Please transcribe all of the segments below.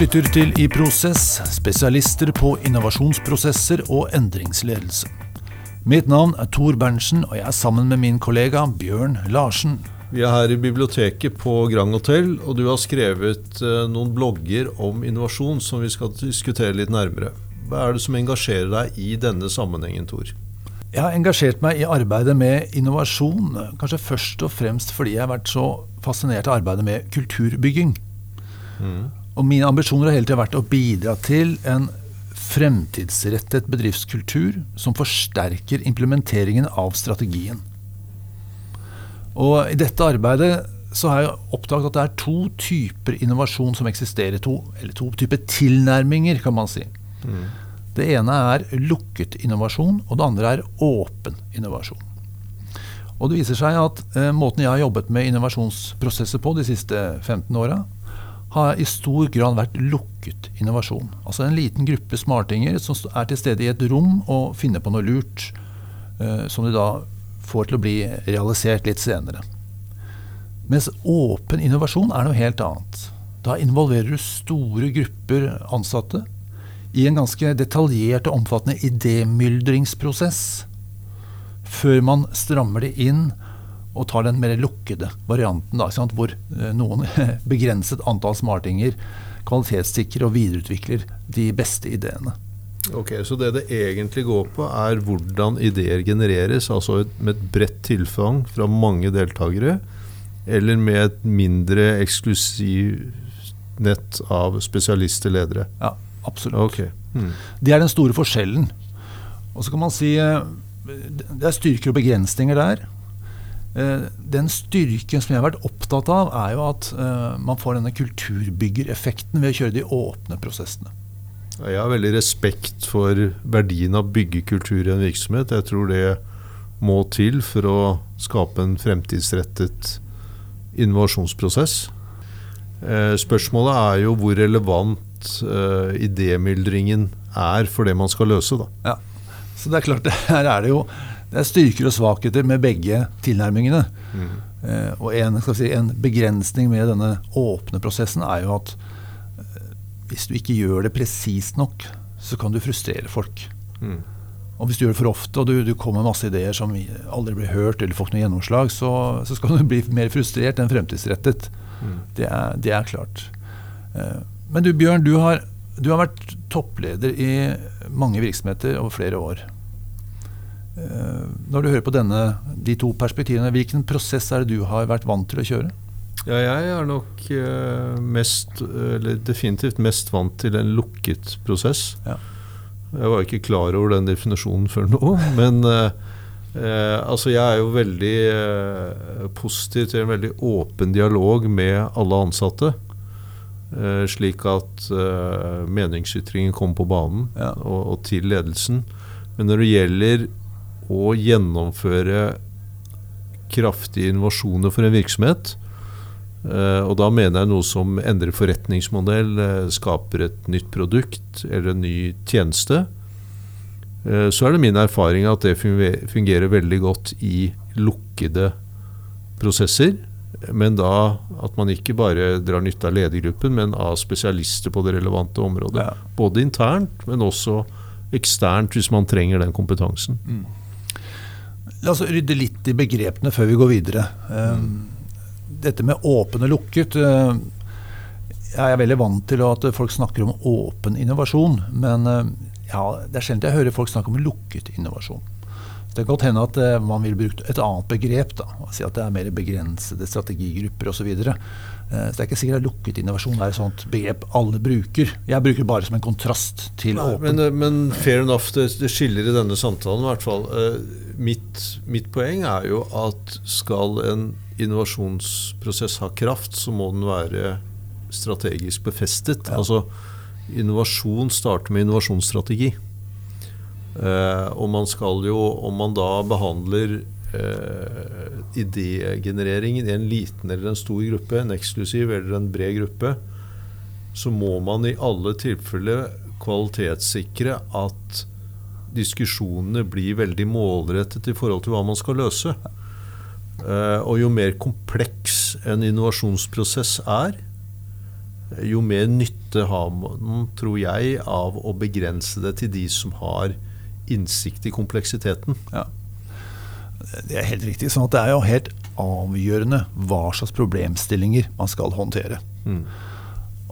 lytter til I Prosess, spesialister på innovasjonsprosesser og endringsledelse. Mitt navn er Tor Berntsen, og jeg er sammen med min kollega Bjørn Larsen. Vi er her i biblioteket på Grand Hotel, og du har skrevet eh, noen blogger om innovasjon som vi skal diskutere litt nærmere. Hva er det som engasjerer deg i denne sammenhengen, Tor? Jeg har engasjert meg i arbeidet med innovasjon, kanskje først og fremst fordi jeg har vært så fascinert av arbeidet med kulturbygging. Mm. Og mine ambisjoner har hele tiden vært å bidra til en fremtidsrettet bedriftskultur som forsterker implementeringen av strategien. Og I dette arbeidet så har jeg oppdaget at det er to typer innovasjon som eksisterer. To, eller to typer tilnærminger, kan man si. Mm. Det ene er lukket innovasjon, og det andre er åpen innovasjon. Og det viser seg at eh, Måten jeg har jobbet med innovasjonsprosesser på de siste 15 åra, har i stor grad vært lukket innovasjon. Altså en liten gruppe smartinger som er til stede i et rom og finner på noe lurt, eh, som de da får til å bli realisert litt senere. Mens åpen innovasjon er noe helt annet. Da involverer du store grupper ansatte i en ganske detaljert og omfattende idémyldringsprosess før man strammer det inn og tar den mer lukkede varianten, da, hvor eh, noen begrenset antall smartinger kvalitetssikrer og videreutvikler de beste ideene. Ok, Så det det egentlig går på, er hvordan ideer genereres, altså med et bredt tilfang fra mange deltakere, eller med et mindre eksklusivt nett av spesialister, ledere? Ja, Absolutt. Okay. Hmm. Det er den store forskjellen. Og så kan man si eh, det er styrker og begrensninger der. Eh, den styrken som jeg har vært opptatt av, er jo at eh, man får denne kulturbyggereffekten ved å kjøre de åpne prosessene. Jeg har veldig respekt for verdien av byggekultur i en virksomhet. Jeg tror det må til for å skape en fremtidsrettet innovasjonsprosess. Spørsmålet er jo hvor relevant idémyldringen er for det man skal løse. Da. Ja. Så det er klart, her er det jo det er styrker og svakheter med begge tilnærmingene. Mm. Eh, og en, si, en, begrensning med denne åpne prosessen er jo at uh, hvis du ikke gjør det presist nok, så kan du frustrere folk. Mm. Og hvis du gjør det for ofte, og du, du kommer med masse ideer som aldri blir hørt, eller får noe gjennomslag, så, så, skal du bli mer frustrert enn fremtidsrettet. Mm. Det, er, det, er, klart. Eh, men du Bjørn, du har, du har vært toppleder i mange virksomheter over flere år. Eh, når du hører på denne, de to perspektivene, hvilken prosess er det du har vært vant til å kjøre? Ja, jeg er nok uh, mest, eller definitivt mest vant til en lukket prosess. Ja. Jeg var ikke klar over den definisjonen før nå, men uh, uh, altså jeg er jo veldig positiv til en veldig åpen dialog med alle ansatte. Eh, slik at meningsytringen kommer på banen ja. og, og, til ledelsen. Men når det gjelder å gjennomføre kraftige innovasjoner for en virksomhet, uh, og da mener jeg noe som endrer forretningsmodell, skaper et nytt produkt eller en ny tjeneste, så er det min erfaring at det fungerer veldig godt i lukkede prosesser men da at man ikke bare drar nytte av ledergruppen, men av spesialister på det relevante området. Ja. Både internt, men også eksternt, hvis man trenger den kompetansen. Mm. La oss rydde litt i begrepene før vi går videre. Mm. Dette med åpen og lukket eh, Jeg er veldig vant til at folk snakker om åpen innovasjon. Men eh, ja, det er sjelden jeg hører folk snakke om lukket innovasjon. Det kan godt hende at uh, man ville brukt et annet begrep. da, Si at det er mer begrensede strategigrupper osv. Så, uh, det er ikke sikkert at lukket innovasjon er et sånt begrep alle bruker. Jeg bruker det bare som en kontrast til Nei, åpen. Men, eh, men, fair enough, det, det, skiller i denne samtalen i hvert fall. Uh, mitt, mitt poeng er jo at skal en innovasjonsprosess ha kraft, så må den være strategisk befestet. Ja. Altså, innovasjon starter med innovasjonsstrategi. Og man skal jo, om man da behandler uh, idégenereringen i en liten eller en stor gruppe, en eksklusiv eller en bred gruppe, så må man i alle tilfeller kvalitetssikre at diskusjonene blir veldig målrettet i forhold til hva man skal løse. Uh, og jo mer kompleks en innovasjonsprosess er, jo mer nytte har man, tror jeg, av å begrense det til de som har innsikt i kompleksiteten. Ja. Det er helt riktig. sånn at det er jo helt avgjørende hva slags problemstillinger man skal håndtere. Mm.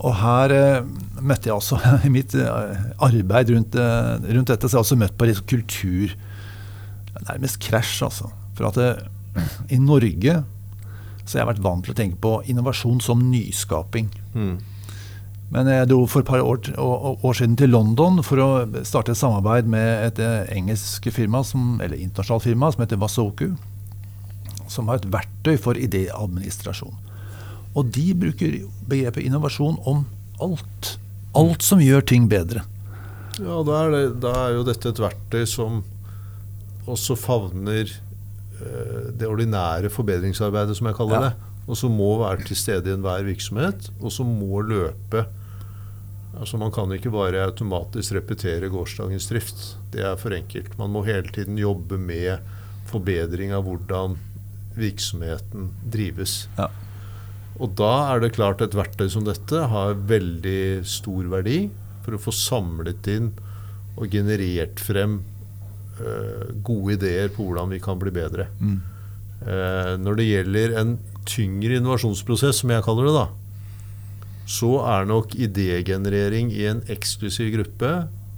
Og her eh, møtte jeg også i mitt eh, arbeid rundt, eh, rundt, dette, så jeg også møtt på litt kultur Nærmest krasj, altså. For at det, eh, i Norge så jeg har jeg vært vant til å tenke på innovasjon som nyskaping. Mm. Men jeg dro for et par år, år, siden til London for å starte et samarbeid med et eh, engelsk firma, som, eller internasjonalt firma som heter Wasoku. Som har et verktøy for idéadministrasjon. Og de bruker begrepet innovasjon om alt. Alt som gjør ting bedre. Ja, da er, det, da er jo dette et verktøy som også favner øh, det ordinære forbedringsarbeidet, som jeg kaller ja. det. Og som må være til stede i enhver virksomhet, og som må løpe Altså Man kan ikke bare automatisk repetere gårsdagens drift. Det er for enkelt. Man må hele tiden jobbe med forbedring av hvordan virksomheten drives. Ja. Og da er det klart et verktøy som dette har veldig stor verdi for å få samlet inn og generert frem uh, gode ideer på hvordan vi kan bli bedre. Mm. Uh, når det gjelder en tyngre innovasjonsprosess, som jeg kaller det, da, så er nok idégenerering i en eksklusiv gruppe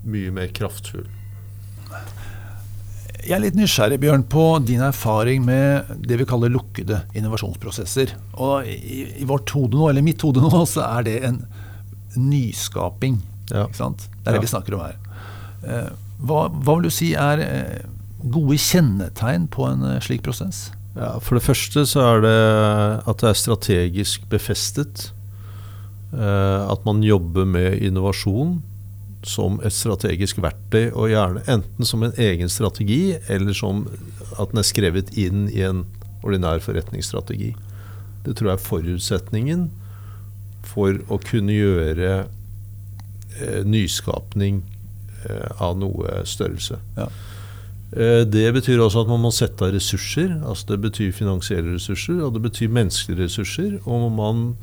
mye mer kraftfull. Jeg er litt nysgjerrig Bjørn, på din erfaring med det vi kaller lukkede innovasjonsprosesser. Og i, vårt hode nå, eller mitt hode nå, så er det en nyskaping. Ja. Ikke sant? Det er det ja. vi snakker om her. Eh, hva, hva, vil du si er eh, gode kjennetegn på en eh, slik prosess? Ja, For det første så er det at det er strategisk befestet. Eh, at man jobber med innovasjon som et strategisk verktøy, og gjerne enten som en egen strategi, eller som at den er skrevet inn i en ordinær forretningsstrategi. Det tror jeg er forutsetningen for å kunne gjøre eh, nyskapning eh, av noe størrelse. Ja. Eh, det betyr også at man må sette av ressurser. altså Det betyr finansielle ressurser, og det betyr menneskelige ressurser. Og man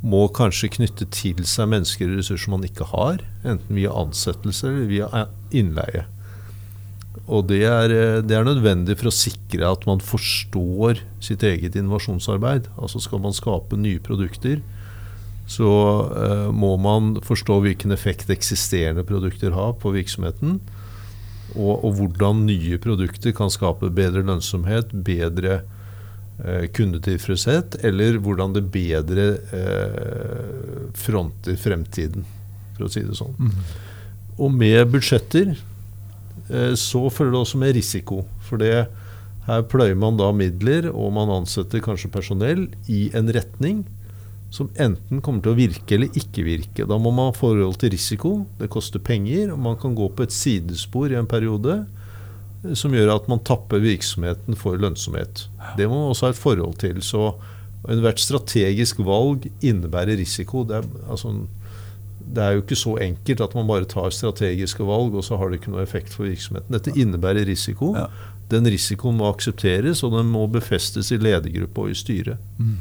må kanskje knytte til seg mennesker og ressurser man ikke har, enten via ansettelse eller via innleie. Og det er, eh, det er, nødvendig for å sikre at man forstår sitt eget innovasjonsarbeid. Altså skal man skape nye produkter, så uh, må man forstå hvilken effekt eksisterende produkter har på virksomheten. Og, og hvordan nye produkter kan skape bedre lønnsomhet, bedre Eh, kundetilfredshet, eller hvordan det bedre eh, fronter fremtiden, for å si det sånn. Mm. Og med budsjetter eh, så følger det også med risiko. For det, her pløyer man da midler, og man ansetter kanskje personell i en retning som enten kommer til å virke eller ikke virke. Da må man ha forhold til risiko. Det koster penger, og man kan gå på et sidespor i en periode som gjør at man tapper virksomheten for lønnsomhet. Det må man også ha et forhold til. Så ethvert strategisk valg innebærer risiko. Det er, altså, det er, jo ikke så enkelt at man bare tar strategiske valg, og så har det ikke noe effekt for virksomheten. Dette innebærer risiko. Ja. Den risikoen må aksepteres, og den må befestes i ledergruppe og i styret. Mm.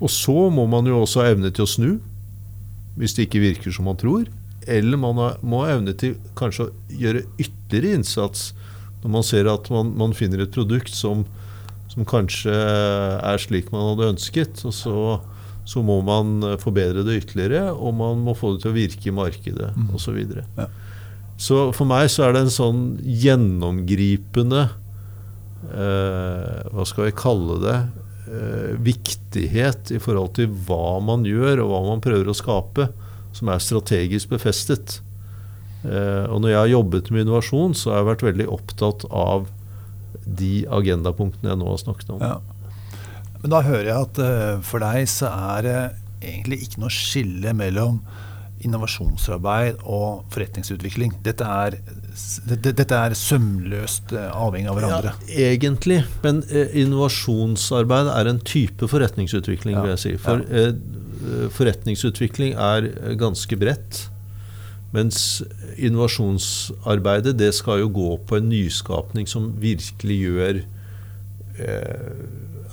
Og så må man jo også ha evne til å snu, hvis det ikke virker som man tror. Eller man må ha evne til kanskje å gjøre ytterligere innsats når man ser at man, man finner et produkt som, som, kanskje er slik man hadde ønsket, og så, så, må man forbedre det ytterligere, og man må få det til å virke i markedet mm. osv. Så, videre. ja. så for meg så er det en sånn gjennomgripende eh, Hva skal vi kalle det? Eh, viktighet i forhold til hva man gjør, og hva man prøver å skape, som er strategisk befestet. Eh, og når jeg har jobbet med innovasjon, så har jeg vært veldig opptatt av de agendapunktene jeg nå har snakket om. Ja. Men da hører jeg at uh, for deg så er det egentlig ikke noe skille mellom innovasjonsarbeid og forretningsutvikling. Dette er, det, dette er sømløst uh, avhengig av hverandre. Ja, egentlig. Men uh, innovasjonsarbeid er en type forretningsutvikling, ja. vil jeg si. For ja. Forretningsutvikling er ganske bredt. Mens innovasjonsarbeidet det skal jo gå på en nyskapning som virkelig gjør eh,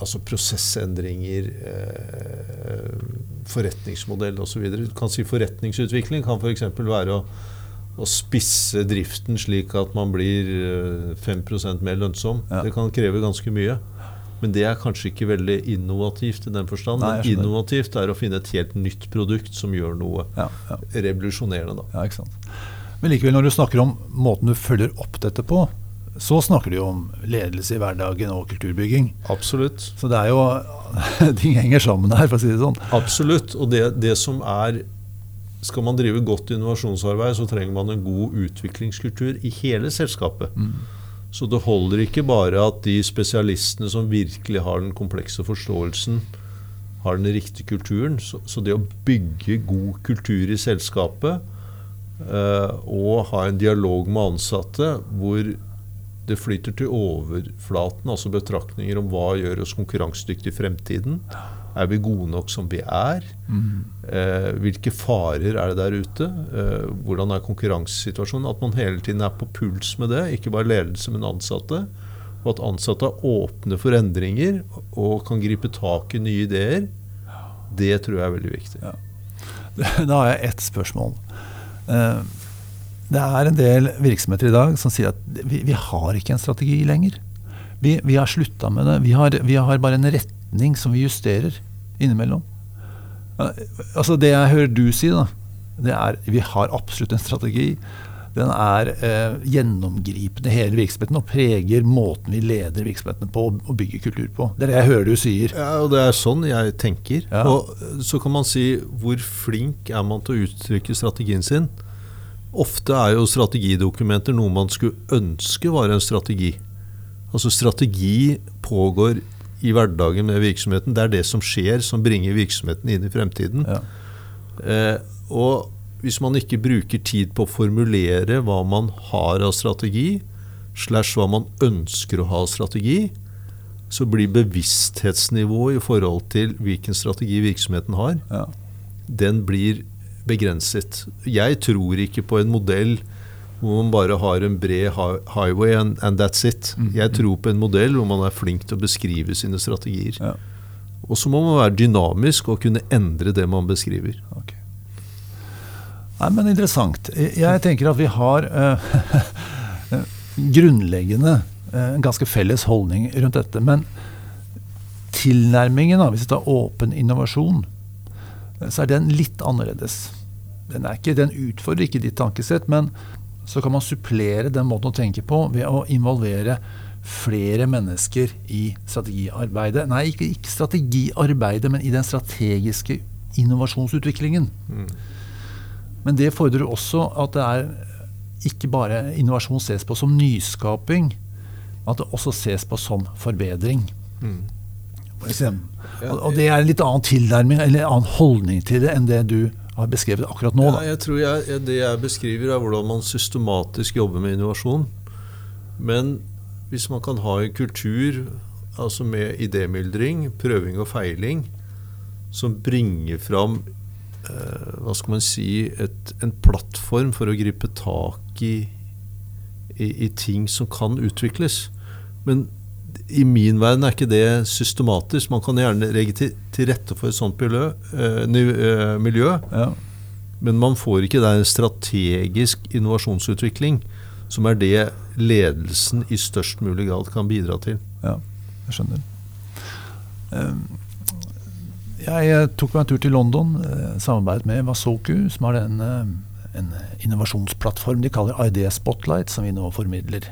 altså prosessendringer, eh, forretningsmodell osv. Du kan si forretningsutvikling kan f.eks. være å, å, spisse driften slik at man blir 5 eh, mer lønnsom. Ja. Det kan kreve ganske mye. Men det er kanskje ikke veldig innovativt i den forstand. Nei, men innovativt er å finne et helt nytt produkt som gjør noe ja, ja. revolusjonerende. Da. Men likevel, når du snakker om måten du følger opp dette på, så snakker du jo om ledelse i hverdagen og kulturbygging. Absolutt. Så det er jo Ting henger sammen her, for å si det sånn. Absolutt. Og det, det som er Skal man drive godt innovasjonsarbeid, så trenger man en god utviklingskultur i hele selskapet. Mm. Så det holder ikke bare at de spesialistene som virkelig har den komplekse forståelsen, har den riktige kulturen. Så, så det å bygge god kultur i selskapet eh, og ha en dialog med ansatte hvor det flyter til overflaten, altså betraktninger om hva gjør oss konkurransedyktige i fremtiden. Er vi gode nok som vi er? Mm. Eh, hvilke farer er det der ute? Eh, hvordan er konkurransesituasjonen? At man hele tiden er på puls med det, ikke bare ledelse, men ansatte. Og at ansatte er åpne for endringer og kan gripe tak i nye ideer. Det tror jeg er veldig viktig. Ja. Da har jeg ett spørsmål. Eh, det er en del virksomheter i dag som sier at vi, vi har ikke en strategi lenger. Vi, vi har slutta med det. Vi har, vi har, bare en retning som vi justerer innimellom. Altså Det jeg hører du si, da, det er vi har absolutt en strategi. Den er eh, gjennomgripende hele virksomheten og preger måten vi leder virksomhetene på og bygger kultur på. Det er det jeg hører du sier. Ja, og Det er sånn jeg tenker. Ja. Og Så kan man si hvor flink er man til å uttrykke strategien sin? Ofte er jo strategidokumenter noe man skulle ønske var en strategi. Altså Strategi pågår i hverdagen med virksomheten. Det er det som skjer, som bringer virksomheten inn i fremtiden. Ja. Eh, og hvis man ikke bruker tid på å formulere hva man har av strategi, slash hva man ønsker å ha av strategi, så blir bevissthetsnivået i forhold til hvilken strategi virksomheten har, ja. den blir begrenset. Jeg tror ikke på en modell hvor man bare har en bred highway and, and that's it. Mm. Jeg tror på en modell hvor man er flink til å beskrive sine strategier. Ja. Og så må man være dynamisk og kunne endre det man beskriver. Okay. Nei, men Interessant. Jeg tenker at vi har uh, grunnleggende uh, ganske felles holdning rundt dette. Men tilnærmingen, da, hvis vi tar åpen innovasjon, så er den litt annerledes den, er ikke, den utfordrer ikke ditt tankesett, men så kan man supplere den måten å tenke på ved å involvere flere mennesker i strategiarbeidet. Nei, ikke, ikke strategiarbeidet, men i den strategiske innovasjonsutviklingen. Mm. Men det fordrer også at det er ikke bare innovasjon ses på som nyskaping, at det også ses på som forbedring. Mm. Og det er en litt annen tilnærming eller en annen holdning til det enn det du har beskrevet akkurat nå. Ja, jeg tror jeg, Det jeg beskriver, er hvordan man systematisk jobber med innovasjon. Men hvis man kan ha en kultur altså med idémyldring, prøving og feiling, som bringer fram eh, hva skal man si, et, en plattform for å gripe tak i, i, i ting som kan utvikles. Men i min verden er ikke det systematisk. Man kan gjerne legge til, til rette for et sånt miljø, øh, miljø. Ja. men man får ikke der en strategisk innovasjonsutvikling, som er det ledelsen i størst mulig grad kan bidra til. Ja, jeg skjønner. Ehm, jeg tok meg en tur til London, samarbeidet med Wasoku, som har en, en innovasjonsplattform de kaller ID Spotlight, som vi nå formidler.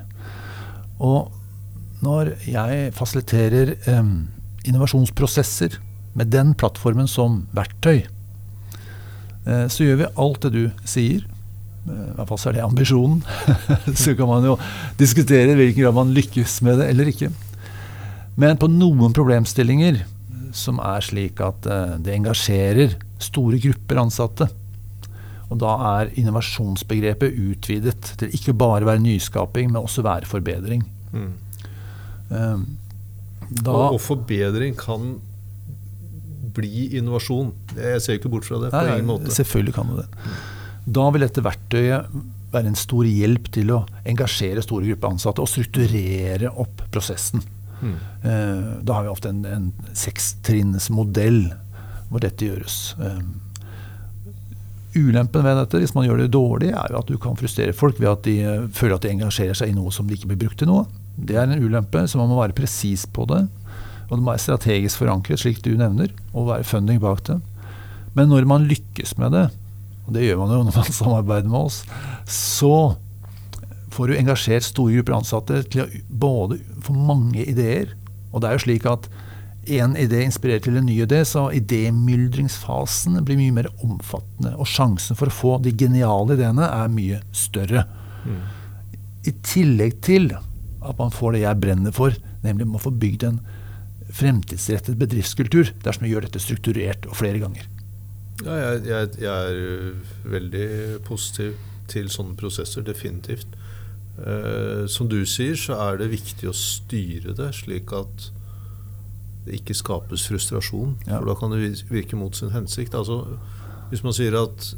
Og når jeg fasiliterer eh, innovasjonsprosesser med den plattformen som verktøy, eh, så gjør vi alt det du sier. Eh, I hvert fall så er det ambisjonen. så kan man jo diskutere i hvilken grad man lykkes med det eller ikke. Men på noen problemstillinger som er slik at eh, det engasjerer store grupper ansatte, og da er innovasjonsbegrepet utvidet til ikke bare være nyskaping, men også være forbedring. Mm. Ehm, da, og, og, forbedring kan bli innovasjon. Jeg ser ikke bort fra det. på nei, ingen måte. Selvfølgelig kan det det. Da vil dette verktøyet være en stor hjelp til å engasjere store grupper ansatte og strukturere opp prosessen. Mm. Eh, da har vi ofte en, en sekstrinnsmodell hvor dette gjøres. Eh, ulempen ved dette, hvis man gjør det dårlig, er jo at du kan frustrere folk ved at de uh, føler at de engasjerer seg i noe som de ikke blir brukt til noe. Det er en ulempe, så man må være presis på det. Og det må være strategisk forankret, slik du nevner, og være funding bak det. Men når man lykkes med det, og det gjør man jo når man samarbeider med oss, så får du engasjert store grupper ansatte til å både få mange ideer. Og det er jo slik at én idé inspirerer til en ny idé, så idémyldringsfasen blir mye mer omfattende. Og sjansen for å få de geniale ideene er mye større. Mm. I tillegg til at man får det jeg brenner for, nemlig å få bygd en fremtidsrettet bedriftskultur dersom vi gjør dette strukturert og flere ganger. Ja, jeg, jeg, jeg, er veldig positiv til sånne prosesser, definitivt. Eh, som du sier, så er det viktig å styre det slik at det ikke skapes frustrasjon. Ja. For da kan det virke mot sin hensikt. Altså, hvis man sier at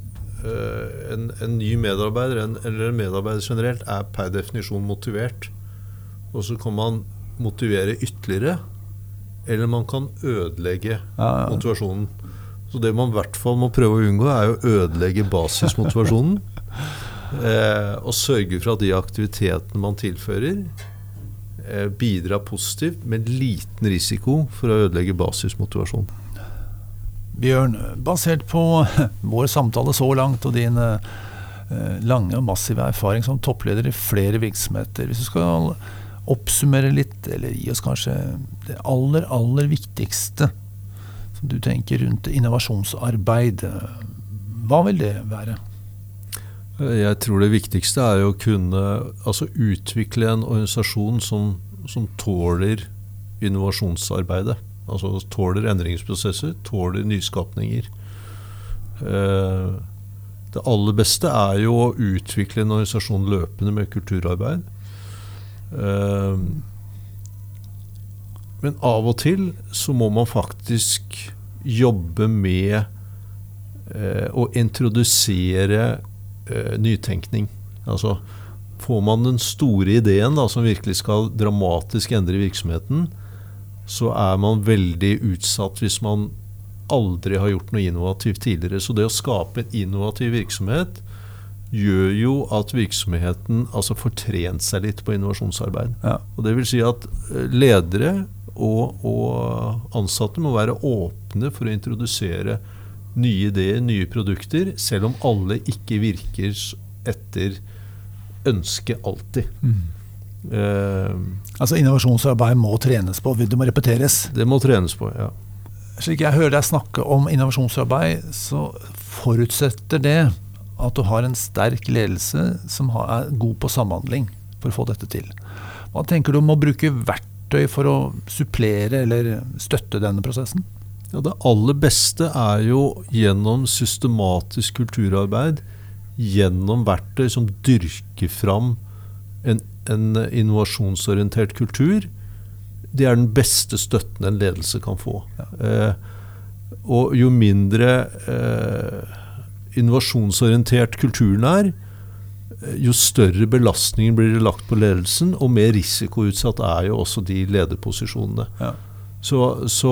eh, en, en, ny medarbeider, en, eller en medarbeider generelt, er per definisjon motivert, og så kan man motivere ytterligere, eller man kan ødelegge ja, motivasjonen. Så det man i hvert fall må prøve å unngå, er å ødelegge basismotivasjonen. eh, og sørge for at de aktivitetene man tilfører, eh, bidrar positivt med liten risiko for å ødelegge basismotivasjonen. Bjørn, basert på vår samtale så langt og din eh, lange og massive erfaring som toppleder i flere virksomheter, hvis du skal oppsummere litt, eller gi oss kanskje det aller, aller viktigste som du tenker rundt innovasjonsarbeid. Hva vil det være? Jeg tror det viktigste er å kunne altså utvikle en organisasjon som, som tåler innovasjonsarbeidet. Altså tåler endringsprosesser, tåler nyskapninger. Eh, det aller beste er jo å utvikle en organisasjon løpende med kulturarbeid. Eh, men av og til så må man faktisk jobbe med eh, å introdusere eh, nytenkning. Altså får man den store ideen da, som virkelig skal dramatisk endre virksomheten, så er man veldig utsatt hvis man aldri har gjort noe innovativt tidligere. Så det å skape en innovativ virksomhet gjør jo at virksomheten altså får trent seg litt på innovasjonsarbeid. Ja. Og det vil si at eh, ledere og, og, ansatte må være åpne for å introdusere nye ideer, nye produkter, selv om alle ikke virker etter ønsket alltid. Mm. Uh, altså Innovasjonsarbeid må trenes på, det må repeteres? Det må trenes på, ja. Slik jeg hører deg snakke om innovasjonsarbeid, så forutsetter det at du har en sterk ledelse som er god på samhandling for å få dette til. Hva tenker du om å bruke verktøy for å supplere eller støtte denne prosessen? Ja, det aller beste er jo gjennom systematisk kulturarbeid, gjennom verktøy som dyrker fram en, en innovasjonsorientert kultur. Det er den beste støtten en ledelse kan få. Ja. Eh, og jo mindre eh, innovasjonsorientert kulturen er, jo større belastninger blir det lagt på ledelsen, og mer risikoutsatt er jo også de lederposisjonene. Ja. Så, så,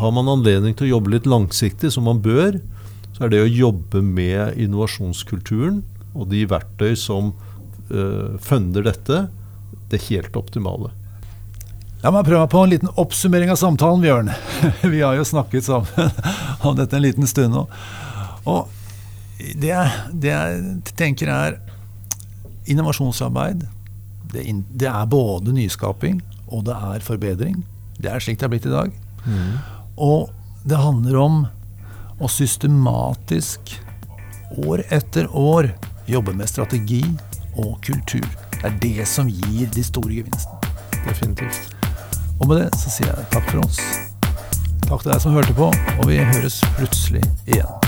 har man anledning til å jobbe litt langsiktig, som man bør, så er det å jobbe med innovasjonskulturen og de verktøy som uh, funder dette, det helt optimale. La meg prøve på en liten oppsummering av samtalen, Bjørn. Vi har jo snakket sammen om dette en liten stund nå. Og det, det jeg tenker er Innovasjonsarbeid det, det, er både nyskaping og det er forbedring. Det er slik det er blitt i dag. Mm. Og det handler om å systematisk, år etter år, jobbe med strategi og kultur. Det er det som gir de store gevinstene. Definitivt. Og med det så sier jeg takk for oss. Takk til deg som hørte på, og vi høres plutselig igjen.